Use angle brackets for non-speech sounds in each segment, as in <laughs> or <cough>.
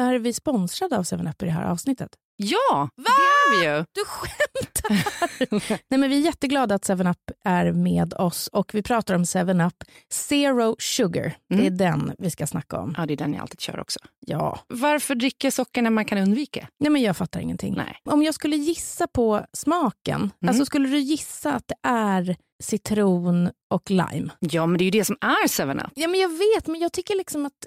Är vi sponsrade av 7up i det här avsnittet? Ja, Va? det är vi ju. Du skämtar! <laughs> Nej, men vi är jätteglada att 7up är med oss och vi pratar om 7up Zero Sugar. Det är Mm. den vi ska snacka om. Ja, det är den jag alltid kör också. Ja. Varför dricka socker när man kan undvika? Nej, men jag fattar ingenting. Nej. Om jag skulle gissa på smaken, Mm. alltså skulle du gissa att det är citron och lime? Ja, men det är ju det som är 7up. Ja, men jag vet, men jag tycker liksom att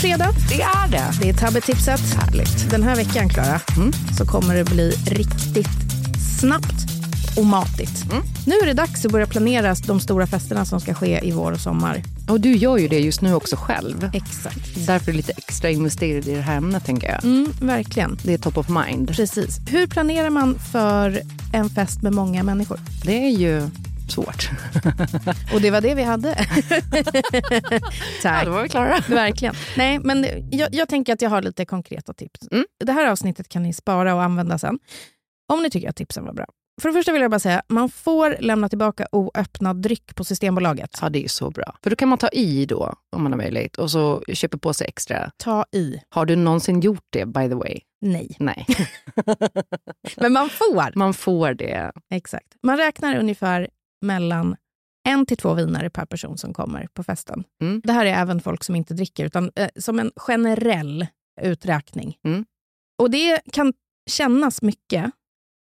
Fredag. Det är det. Det är tabbetipset. Härligt. Den här veckan, Klara, Mm. så kommer det bli riktigt snabbt och matigt. Mm. Nu är det dags att börja planera de stora festerna som ska ske i vår och sommar. Och du gör ju det just nu också själv. Exakt. Därför är det lite extra investerad i det här ämnet, tänker jag. Mm, verkligen. Det är top of mind. Precis. Hur planerar man för en fest med många människor? Det är ju svårt. <laughs> Och det var det vi hade. <laughs> Tack. då var vi klara. <laughs> Verkligen. Nej, men jag, jag tänker att jag har lite konkreta tips. Mm. Det här avsnittet kan ni spara och använda sen. Om ni tycker att tipsen var bra. För det första vill jag bara säga, man får lämna tillbaka oöppnad dryck på Systembolaget. Ja, det är så bra. För då kan man ta i då, om man har möjlighet, och så köper på sig extra. Ta i. Har du någonsin gjort det, by the way? Nej. Nej. Men man får. Man får det. Exakt. Man räknar ungefär mellan en till två viner per person som kommer på festen. Mm. Det här är även folk som inte dricker, utan eh, som en generell uträkning. Mm. Och det kan kännas mycket,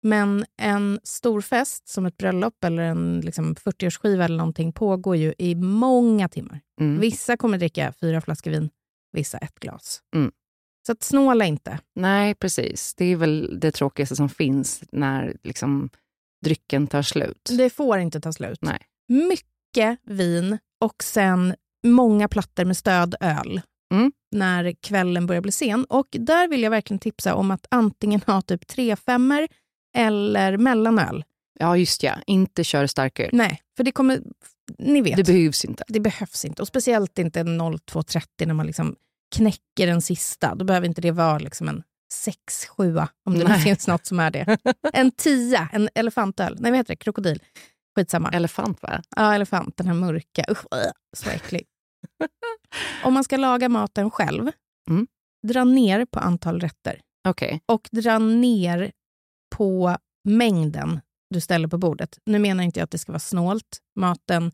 men en stor fest som ett bröllop eller en liksom, 40-årsskiva eller någonting pågår ju i många timmar. Mm. Vissa kommer dricka fyra flaskor vin, vissa ett glas. Mm. Så att snåla inte. Nej, precis. Det är väl det tråkigaste som finns när liksom, drycken tar slut. Det får inte ta slut. Nej. Mycket vin och sen många plattor med stödöl Mm. när kvällen börjar bli sen. Och där vill jag verkligen tipsa om att antingen ha typ tre femmer eller mellanöl. Ja, just ja. Inte kör starköl. Nej, för det kommer... Ni vet, Det det, behövs inte. behövs inte. Och speciellt inte en 02.30 när man liksom knäcker den sista. Då behöver inte det vara liksom en 6-7 om det nu finns något som är det. <laughs> En 10, en elefantöl. Nej, vad heter det? Krokodil. Skitsamma. Elefant, va? Ja, elefant, den här mörka. Usch, äh, så äcklig. <laughs> Om man ska laga maten själv, Mm. dra ner på antal rätter Okej. och dra ner på mängden du ställer på bordet. Nu menar inte jag att det ska vara snålt. Maten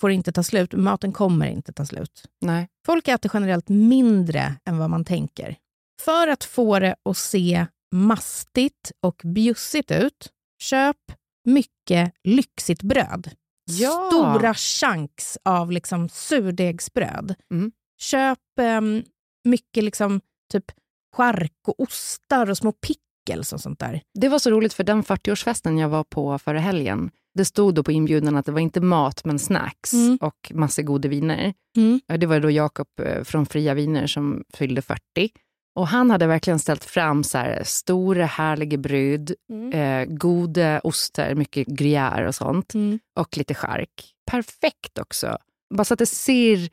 får inte ta slut. Maten kommer inte ta slut. Nej. Folk äter generellt mindre än vad man tänker. För att få det att se mastigt och bjussigt ut, köp mycket lyxigt bröd. Ja. Stora chunks av liksom surdegsbröd. Mm. Köp em, mycket liksom typ chark och ostar och små pickles och sånt där. Det var så roligt för den 40-årsfesten jag var på förra helgen. Det stod då på inbjudan att det var inte mat men snacks Mm. och massor goda viner. Mm. Det var då Jakob eh, från Fria Viner som fyllde 40. Och han hade verkligen ställt fram så här, stora härliga bröd, Mm. eh, goda ostar, mycket gruyère och sånt. Mm. Och lite chark. Perfekt också. Bara så att det ser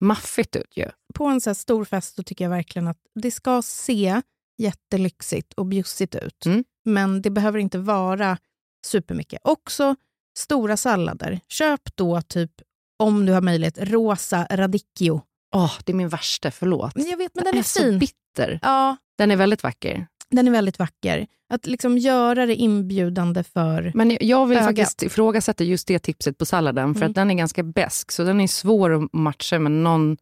maffigt ut ju. På en så här stor fest så tycker jag verkligen att det ska se jättelyxigt och bjussigt ut. Mm. Men det behöver inte vara supermycket. Också stora sallader. Köp då typ, om du har möjlighet, rosa radicchio. Åh, det är min värsta, förlåt. Jag vet, men den är så fin. bitter. Ja, Den är väldigt vacker. den är väldigt vacker. Att liksom göra det inbjudande för... Men jag vill Ögat. faktiskt ifrågasätta just det tipset på salladen, för Mm. att den är ganska besk så den är svår att matcha med någon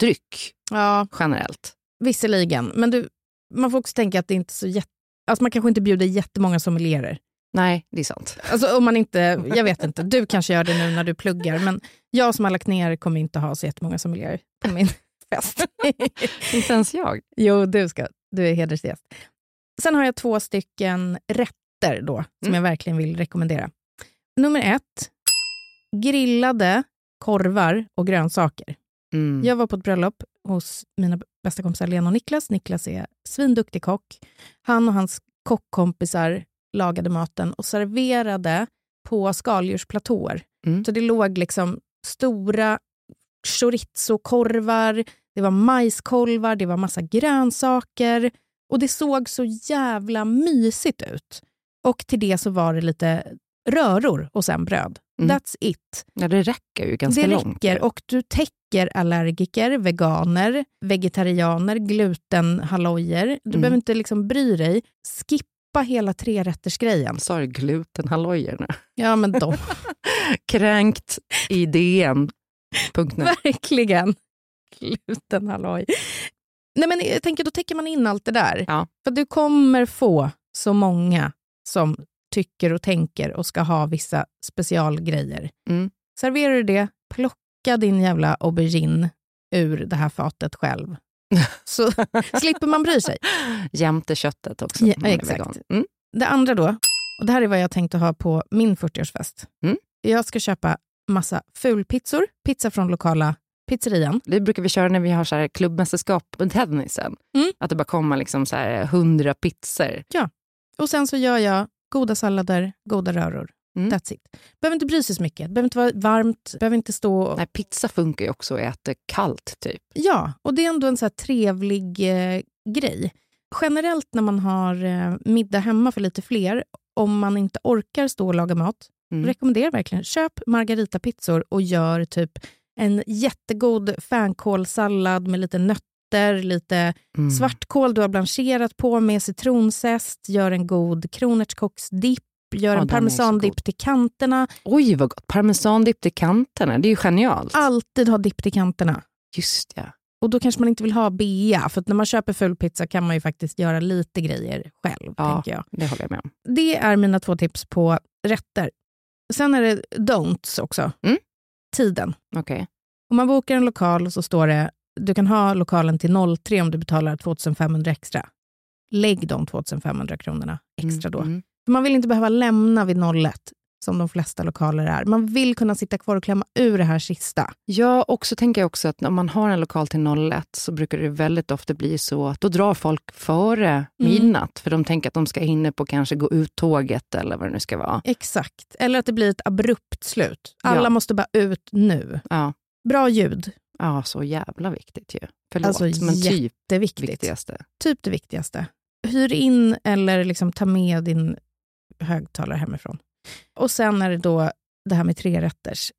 dryck Ja, generellt. visserligen. Men du, man får också tänka att det inte är så jätte... Alltså man kanske inte bjuder jättemånga sommelierer. Nej, det är sant. Alltså om man inte, jag vet inte, du kanske gör det nu när du pluggar, men jag som har lagt ner kommer inte ha så jättemånga sommelierer på min <laughs> fest. Inte ens jag. jo, du, ska, du är hedersgäst. Sen har jag två stycken rätter då, som Mm. jag verkligen vill rekommendera. Nummer ett, grillade korvar och grönsaker. Mm. Jag var på ett bröllop hos mina bästa kompisar Lena och Niklas. Niklas är svinduktig kock. Han och hans kockkompisar lagade maten och serverade på skaldjursplatåer. Mm. Så det låg liksom stora chorizo-korvar, det var majskolvar, det var massa grönsaker och det såg så jävla mysigt ut. Och till det så var det lite röror och sen bröd. Mm. That's it. Ja, det räcker ju ganska Det långt. räcker och du täcker allergiker, veganer, vegetarianer, glutenhallojer. Du Mm. behöver inte liksom bry dig. Skippa hela trerättersgrejen. Sa du glutenhallojer nu? Ja, men de. <laughs> Kränkt i DN. Verkligen. Glutenhalloj. Nej, men jag tänker, då täcker man in allt det där. Ja. För du kommer få så många som tycker och tänker och ska ha vissa specialgrejer. Mm. Serverar du det, plocka din jävla aubergine ur det här fatet själv. <laughs> så slipper man bry sig. Jämte köttet också. Ja, exakt. Mm. Det andra då, och det här är vad jag tänkte ha på min 40-årsfest. Mm. Jag ska köpa massa fulpizzor, pizza från lokala pizzerian. Det brukar vi köra när vi har så här klubbmästerskap på tennisen. Mm. Att det bara kommer liksom så här 100 pizzor. Och sen så gör jag goda sallader, goda röror. Mm. That's it. Behöver inte bry sig så mycket. Behöver inte vara varmt, behöver inte stå... Och... Nej, pizza funkar ju också att äta kallt typ. Ja, och det är ändå en så trevlig eh, grej. Generellt när man har eh, middag hemma för lite fler, om man inte orkar stå och laga mat, Mm. rekommenderar verkligen. Köp margaritapizzor och gör typ en jättegod fänkålsallad med lite nötter, lite Mm. svartkål du har blancherat på med citronzest, gör en god kronärtskocksdipp, gör en parmesandipp till kanterna. Oj, vad gott. Parmesandipp till kanterna. Det är ju genialt. Alltid ha dipp till kanterna. Just ja. Och då kanske man inte vill ha bea, för att när man köper full pizza kan man ju faktiskt göra lite grejer själv. Ja. tänker jag. Det håller jag med om. Det är mina två tips på rätter. Sen är det don'ts också. Mm. Tiden. Okej. Om man bokar en lokal så står det du kan ha lokalen till 03 om du betalar 2500 extra. Lägg de 2500 kronorna extra då. Mm. Man vill inte behöva lämna vid 01 som de flesta lokaler är. Man vill kunna sitta kvar och klämma ur det här sista. Ja, och så tänker jag också att om man har en lokal till 01 så brukar det väldigt ofta bli så att då drar folk före midnatt. För de tänker att de ska hinna på kanske gå ut tåget eller vad det nu ska vara. Exakt. Eller att det blir ett abrupt slut. Alla Ja. måste bara ut nu. Ja, Bra ljud. ja så jävla viktigt ju. Förlåt, Alltså, men typ viktigaste. Typ det viktigaste. Hyr in eller liksom ta med din högtalare hemifrån. Och sen är det då det här med tre rätters.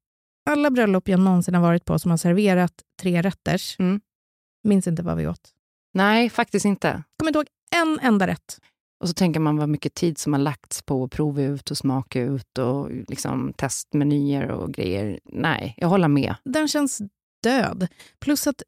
Alla bröllop jag någonsin har varit på som har serverat tre rätters, Mm. minns inte vad vi åt. Nej, faktiskt inte. Kommer inte ihåg en enda rätt. Och så tänker man vad mycket tid som har lagts på att prova ut och smaka ut och liksom testmenyer och grejer. Nej, jag håller med. Den känns död. Plus att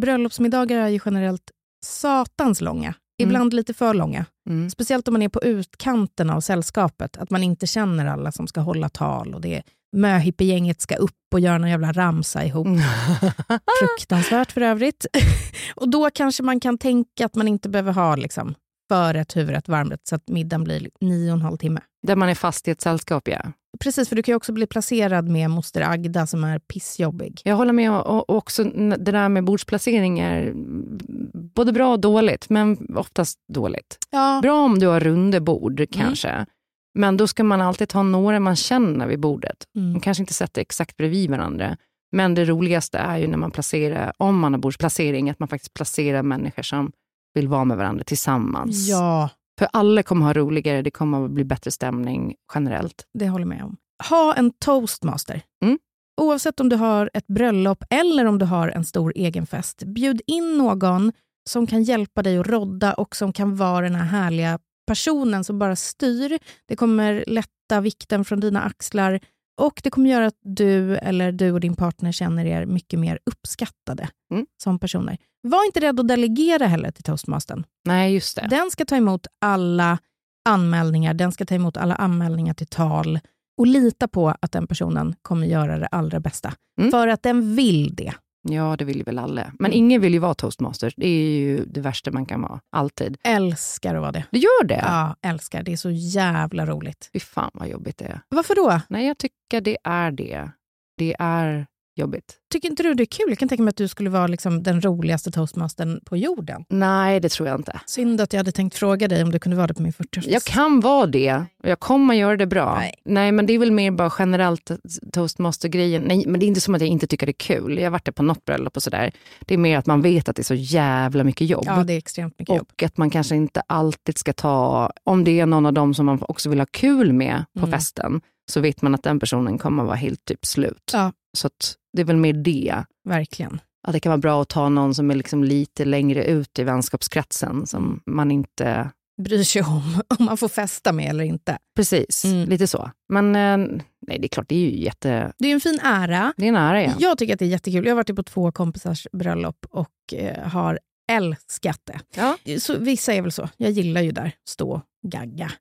bröllopsmiddagar är ju generellt satans långa. Ibland lite för långa. Mm. Speciellt om man är på utkanten av sällskapet. Att man inte känner alla som ska hålla tal. Och det är möhippiegänget ska upp och göra någon jävla ramsa ihop. <laughs> Fruktansvärt för övrigt. <laughs> och då kanske man kan tänka att man inte behöver ha liksom, förrätt, huvudrätt, varmrätt så att middagen blir nio och en halv timme. Där man är fast i ett sällskap, ja. Precis, för du kan ju också bli placerad med moster Agda som är pissjobbig. Jag håller med. Och också det där med bordsplacering är mm, både bra och dåligt, men oftast dåligt. Ja. Bra om du har runda bord kanske. Men då ska man alltid ha några man känner vid bordet. Mm. De kanske inte sätter exakt bredvid varandra. Men det roligaste är ju när man placerar, om man har bordsplacering, att man faktiskt placerar människor som vill vara med varandra tillsammans. ja, För alla kommer ha roligare, det kommer att bli bättre stämning generellt. det håller jag med om. Ha en toastmaster. Mm. Oavsett om du har ett bröllop eller om du har en stor egen fest. Bjud in någon som kan hjälpa dig att rodda och som kan vara den här härliga personen som bara styr. Det kommer lätta vikten från dina axlar och det kommer göra att du eller du och din partner känner er mycket mer uppskattade Mm. som personer. Var inte rädd att delegera heller till toastmastern. Nej, just det. Den ska ta emot alla anmälningar, den ska ta emot alla anmälningar till tal och lita på att den personen kommer göra det allra bästa. Mm. För att den vill det. Ja, det vill ju väl alla. Men Mm. ingen vill ju vara toastmaster. Det är ju det värsta man kan vara, alltid. Älskar att vara det. Det gör det? Ja, älskar. Det är så jävla roligt. Fy fan vad jobbigt det är. Varför då? Nej, jag tycker det är det. Det är jobbigt. Tycker inte du det är kul? Jag kan tänka mig att du skulle vara liksom den roligaste toastmastern på jorden. Nej, det tror jag inte. Synd att jag hade tänkt fråga dig om du kunde vara det på min 40-årsfest. Jag kan vara det och jag kommer göra det bra. Nej. men det är väl mer bara generellt toastmaster-grejen. Nej, men det är inte som att jag inte tycker det är kul. Jag har varit där på något bröllop och sådär. Det är mer att man vet att det är så jävla mycket jobb. Ja, det är extremt mycket jobb. Och att man kanske inte alltid ska ta, om det är någon av dem som man också vill ha kul med på Mm. festen, så vet man att den personen kommer vara helt typ slut. Ja. Så det är väl mer det. Verkligen. Att det kan vara bra att ta någon som är liksom lite längre ut i vänskapskretsen, som man inte... Bryr sig om <laughs> om man får festa med eller inte. Precis, Mm. lite så. Men eh, nej, det är klart, det är ju jätte... Det är en fin ära. Det är en ära, ja. Jag tycker att det är jättekul. Jag har varit på två kompisars bröllop och eh, har älskat det. Ja. Så, vissa är väl så. Jag gillar ju där, stå gagga.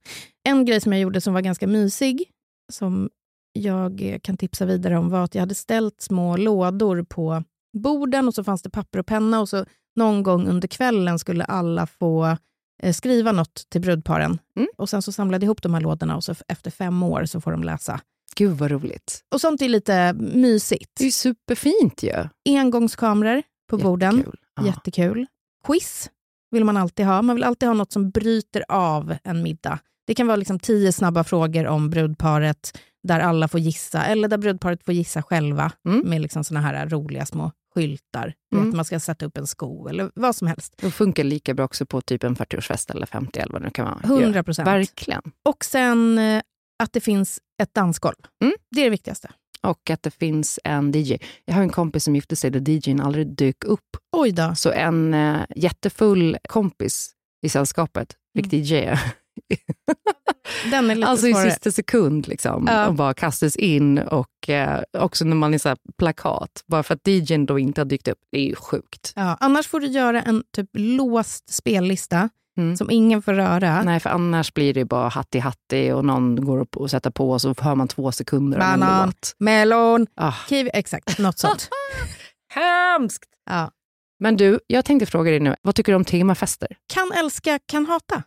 En grej som jag gjorde som var ganska mysig, som jag kan tipsa vidare om, var att jag hade ställt små lådor på borden och så fanns det papper och penna och så någon gång under kvällen skulle alla få eh, skriva något till brudparen. Mm. Och sen så samlade jag ihop de här lådorna och så efter fem år så får de läsa. Gud vad roligt. Och sånt är lite mysigt. Det är superfint ju. Engångskameror på borden. Jättekul. Ja. Jättekul. Quiz vill man alltid ha. Man vill alltid ha något som bryter av en middag. Det kan vara liksom tio snabba frågor om brudparet där alla får gissa, eller där brudparet får gissa själva Mm. med liksom såna här roliga små skyltar. Mm. Vet, man ska sätta upp en sko eller vad som helst. Det funkar lika bra också på typ en 40-årsfest eller 50 eller vad det nu kan vara. 100 procent. Verkligen. Och sen eh, att det finns ett dansgolv. Mm. Det är det viktigaste. Och att det finns en DJ. Jag har en kompis som gifte sig där DJn aldrig dök upp. Oj då. Så en eh, jättefull kompis i sällskapet fick Mm. DJa. <laughs> Den är lite Alltså i svårare. sista sekund liksom. Ja. Och bara kastas in. Och eh, också när man är så här plakat. Bara för att DJn då inte har dykt upp. Det är ju sjukt. Ja, annars får du göra en typ låst spellista Mm. som ingen får röra. Nej, för annars blir det bara hatti-hatti och någon går upp och sätter på och så hör man två sekunder av en Banan, låt. melon, Ah, kiwi. Exakt, något sånt. <laughs> hemskt! Ja. Men du, jag tänkte fråga dig nu, vad tycker du om temafester? Kan älska, kan hata.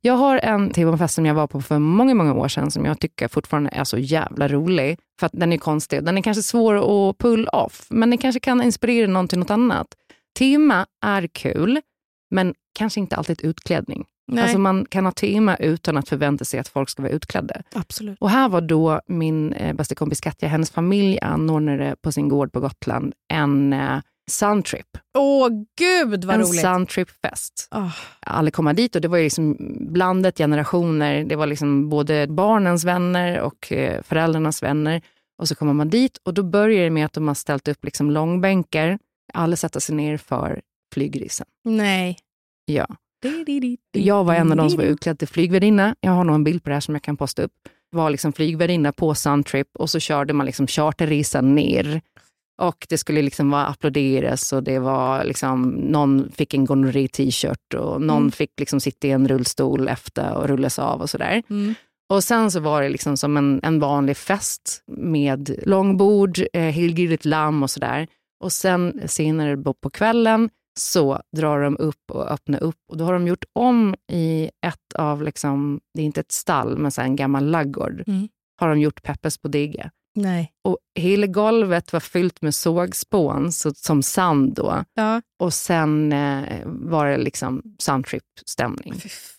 Jag har en temafest som jag var på för många, många år sedan som jag tycker fortfarande är så jävla rolig. För att den är konstig. Den är kanske svår att pull off, men den kanske kan inspirera någon till något annat. Tema är kul, men kanske inte alltid utklädning. Nej, Alltså man kan ha tema utan att förvänta sig att folk ska vara utklädda. absolut. Och här var då min eh, bästa kompis Katja, hennes familj anordnade på sin gård på Gotland en eh, suntrip. Åh gud vad en roligt. suntrip-fest. Åh, Alla komma dit och det var ju liksom blandat generationer. Det var liksom både barnens vänner och eh, föräldrarnas vänner. Och så kommer man dit och då börjar det med att de har ställt upp liksom långbänkar. Alla sätter sig ner för flygresan. nej. Ja. Jag var en av de som var utklädd till flygvärdinna. Jag har nog en bild på det här som jag kan posta upp. Var liksom flygvärdinna på Suntrip och så körde man liksom charterresan ner. Och det skulle liksom vara applåderas och det var liksom, någon fick en gonorré-t-shirt och någon Mm. fick liksom sitta i en rullstol efter och rullas av och sådär. Mm. Och sen så var det liksom som en, en vanlig fest med långbord, eh, helgrilligt lamm och sådär. Och sen senare på- kvällen så drar de upp och öppnar upp och då har de gjort om i ett av, liksom, det är inte ett stall, men så en gammal laggård, Mm. har de gjort Peppes Bodega. Nej. Och hela golvet var fyllt med sågspån, så, som sand då. Ja. Och sen eh, var det liksom fan.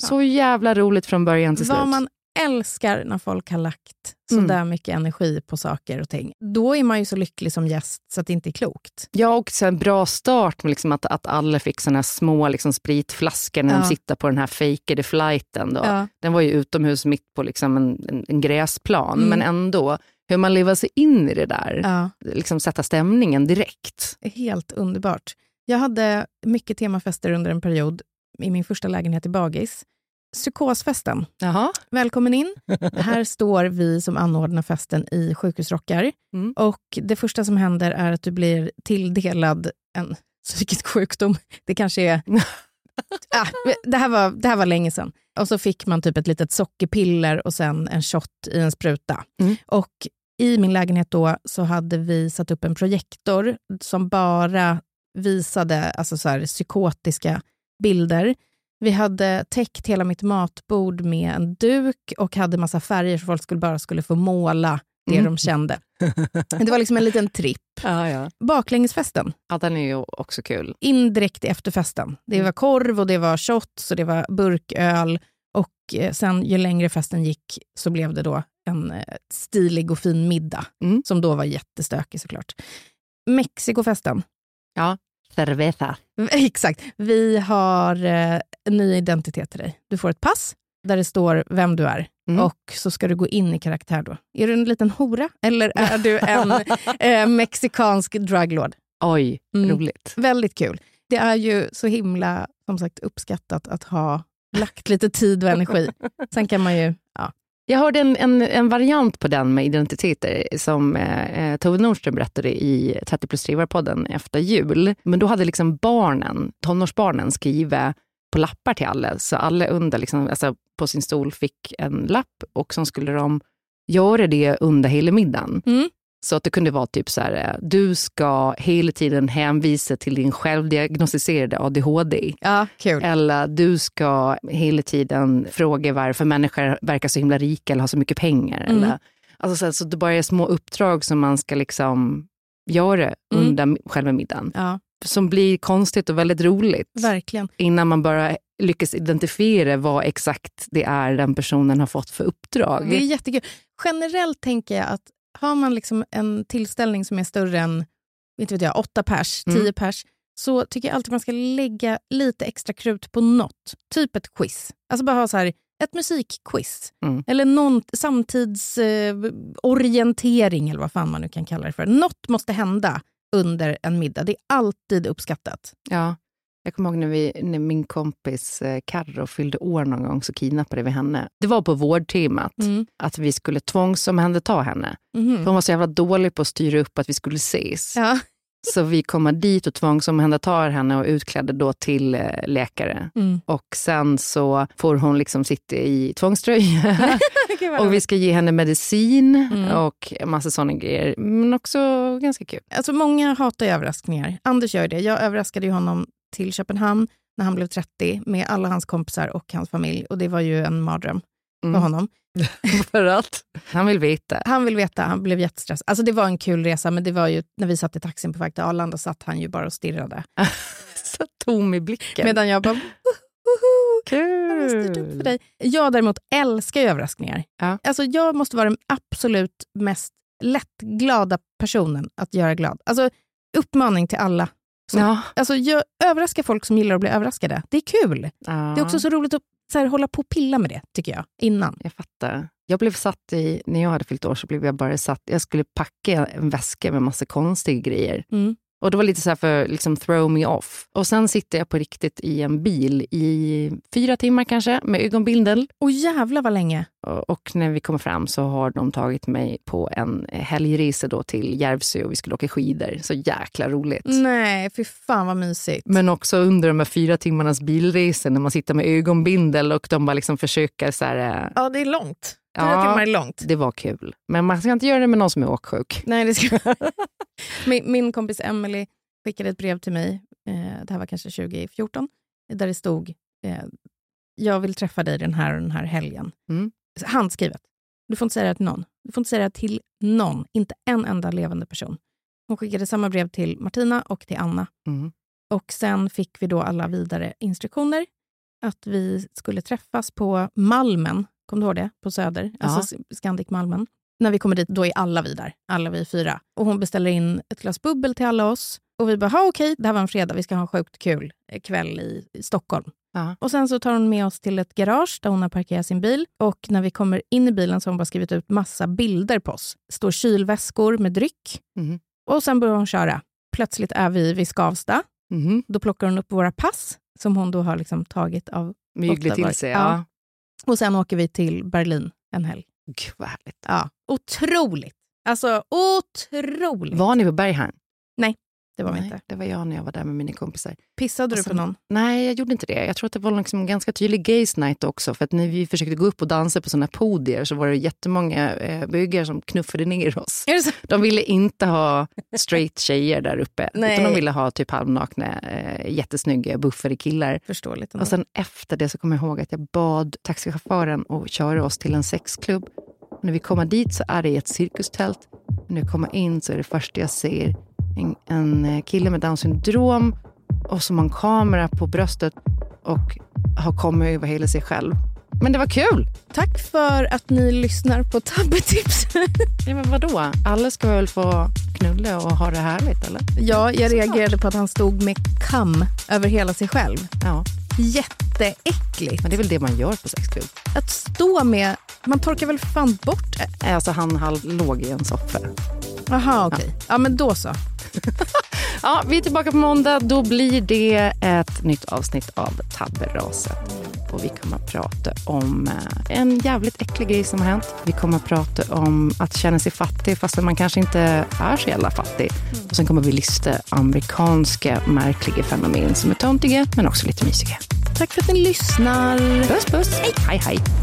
Så jävla roligt från början till slut. Vad man älskar när folk har lagt så Mm. där mycket energi på saker och ting. Då är man ju så lycklig som gäst så att det inte är klokt. Ja, och så en bra start med liksom att, att alla fick såna här små liksom spritflaskor när Ja. de sitter på den här fejkade flighten. Då. Ja. Den var ju utomhus mitt på liksom en, en, en gräsplan, Mm. men ändå hur man lever sig in i det där. Ja. Liksom sätta stämningen direkt. Helt underbart. Jag hade mycket temafester under en period i min första lägenhet i Bagis. Psykosfesten. Jaha. Välkommen in. <laughs> Här står vi som anordnar festen i sjukhusrockar. Mm. Och det första som händer är att du blir tilldelad en psykisk sjukdom. Det kanske är... <laughs> ah, det, här var, det här var länge sedan. Och så fick man typ ett litet sockerpiller och sen en shot i en spruta. Mm. Och i min lägenhet då så hade vi satt upp en projektor som bara visade alltså så här, psykotiska bilder. Vi hade täckt hela mitt matbord med en duk och hade massa färger så folk skulle bara skulle få måla det Mm. de kände. <laughs> Det var liksom en liten tripp. Ja, ja. Baklängesfesten, ja, den är ju också kul. indirekt i efterfesten. Det Mm. var korv och det var shots och det var burköl. Och eh, sen ju längre festen gick så blev det då en eh, stilig och fin middag. Mm. Som då var jättestökig såklart. Mexikofesten. Ja. Cerveza. <laughs> Exakt. Vi har eh, en ny identitet till dig. Du får ett pass där det står vem du är. Mm. Och så ska du gå in i karaktär då. Är du en liten hora eller är du en <laughs> eh, mexikansk druglord? Oj, Mm. roligt. Väldigt kul. Det är ju så himla som sagt, uppskattat att ha lagt lite tid och energi. Sen kan man ju... Ja. Jag hörde en, en, en variant på den med identiteter som eh, Tove Nordström berättade i 30 plus podden efter jul. Men då hade liksom barnen, tonårsbarnen skrivit på lappar till alla. Så alla under liksom, alltså, på sin stol fick en lapp och så skulle de göra det under hela middagen. Mm. Så att det kunde vara typ så här, eh, du ska hela tiden hänvisa till din självdiagnostiserade ADHD. Ja, kul. Eller du ska hela tiden fråga varför människor verkar så himla rika eller har så mycket pengar. Mm. Eller, alltså så, så det bara är små uppdrag som man ska liksom göra Mm. under själva middagen. Ja, Som blir konstigt och väldigt roligt. verkligen. Innan man bara lyckas identifiera vad exakt det är den personen har fått för uppdrag. Det är jättekul. Generellt tänker jag att har man liksom en tillställning som är större än inte vet jag, åtta pers, Mm. tio pers, så tycker jag alltid man ska lägga lite extra krut på något. Typ ett quiz. Alltså bara ha så här, ett musikquiz. Mm. Eller någon samtidsorientering eh, eller vad fan man nu kan kalla det för. Något måste hända under en middag. Det är alltid uppskattat. Ja. Jag kommer ihåg när, vi, när min kompis eh, Carro fyllde år någon gång så kidnappade vi henne. Det var på vårdtemat, Mm. att vi skulle tvångsomhänderta henne. För hon var så jävla dålig på att styra upp att vi skulle ses. Ja. Så vi kom dit och tvångsomhändertar henne och utklädde då till eh, läkare. Mm. Och sen så får hon liksom sitta i tvångströja. <laughs> <laughs> Och vi ska ge henne medicin Mm. och massa sådana grejer. Men också ganska kul. Alltså många hatar ju överraskningar. Anders gör det. Jag överraskade ju honom till Köpenhamn när han blev 30 med alla hans kompisar och hans familj. Och det var ju en mardröm för Mm. honom. <laughs> För att han vill veta. Han vill veta, han blev jättestressad. Alltså det var en kul resa, men det var ju när vi satt i taxin på väg till Arlanda satt han ju bara och stirrade. <laughs> Så tom i blicken. Medan jag bara, jag Kul! för dig. Jag däremot älskar ju överraskningar. Ja. Alltså jag måste vara den absolut mest lättglada personen att göra glad. Alltså uppmaning till alla. Så, Ja. Alltså, jag överraskar folk som gillar att bli överraskade. Det är kul. Ja. Det är också så roligt att så här, hålla på och pilla med det, tycker jag, innan. Jag fattar. Jag blev satt i, när jag hade fyllt år så blev jag bara satt, jag skulle packa en väska med massa konstiga grejer. Mm. Och det var lite så här för liksom throw me off. Och sen sitter jag på riktigt i en bil i fyra timmar kanske med ögonbindel. Och jävlar vad länge. Och och när vi kommer fram så har de tagit mig på en helgresa då till Järvsö och vi skulle åka skidor. Så jäkla roligt. Nej, fy fan vad mysigt. Men också under de här fyra timmarnas bilresor när man sitter med ögonbindel och de bara liksom försöker så här, eh, Ja, det är långt. Fyra Ja. timmar är långt. det var kul. Men man ska inte göra det med någon som är åksjuk. Nej, det ska... <laughs> min, min kompis Emily skickade ett brev till mig, eh, det här var kanske 2014, där det stod eh, jag vill träffa dig den här och den här helgen. Mm. Handskrivet. Du får inte säga det till någon. Du får inte säga det till någon, inte en enda levande person. Hon skickade samma brev till Martina och till Anna. Mm. Och sen fick vi då alla vidare instruktioner att vi skulle träffas på Malmen, kom du ihåg det? På Söder, Ja. alltså Scandic Malmen. När vi kommer dit, då är alla vi där, alla vi fyra. Och hon beställer in ett glas bubbel till alla oss. Och vi bara, "Ha, okej, det här var en fredag, vi ska ha en sjukt kul eh, kväll i, i Stockholm. Ja. Och sen så tar hon med oss till ett garage där hon har parkerat sin bil. Och när vi kommer in i bilen så har hon bara skrivit ut massa bilder på oss. Står kylväskor med dryck. Mhm. Och sen börjar hon köra. Plötsligt är vi vid Skavsta. Mhm. Då plockar hon upp våra pass som hon då har liksom tagit av. Myglig Ofta var- till sig. ja. Och sen åker vi till Berlin en helg. Gud vad härligt. Ja. Otroligt! Alltså otroligt! Var ni på Berghain? Det var vi Nej, inte. Det var jag när jag var där med mina kompisar. Pissade Och du sen- på någon? Nej, jag gjorde inte det. Jag tror att det var liksom en ganska tydlig gays night också. För att när vi försökte gå upp och dansa på såna podier så var det jättemånga eh, bögar som knuffade ner oss. De ville inte ha straight tjejer där uppe. Nej. Utan de ville ha typ halvnakna, eh, jättesnygga, buffade killar. Förståeligt. Och sen efter det så kommer jag ihåg att jag bad taxichauffören att köra oss till en sexklubb. Och när vi kommer dit så är det i ett cirkustält. Och när jag kommer in så är det första jag ser en, en eh, kille med Downs syndrom och som har en kamera på bröstet och har kommit över hela sig själv. Men det var kul! Tack för att ni lyssnar på Tabbetips. <laughs> Ja, men vadå? Alla ska väl få knulla och ha det härligt, eller? ja, jag reagerade på att han stod med kam över hela sig själv. Ja, Jätteäckligt. men det är väl det man gör på sexklubb. Att stå med... Man torkar väl fan bort... Alltså han halv låg i en soffa. Jaha, okej. Ja, men då så. <laughs> Ja, vi är tillbaka på måndag. Då blir det ett nytt avsnitt av Tabberaset. Och vi kommer att prata om eh, en jävligt äcklig grej som har hänt. Vi kommer att prata om att känna sig fattig fast man kanske inte är så jävla fattig. Och sen kommer vi lista amerikanska märkliga fenomen som är töntiga men också lite mysiga. Tack för att ni lyssnar. Puss puss! Hej hej! hej.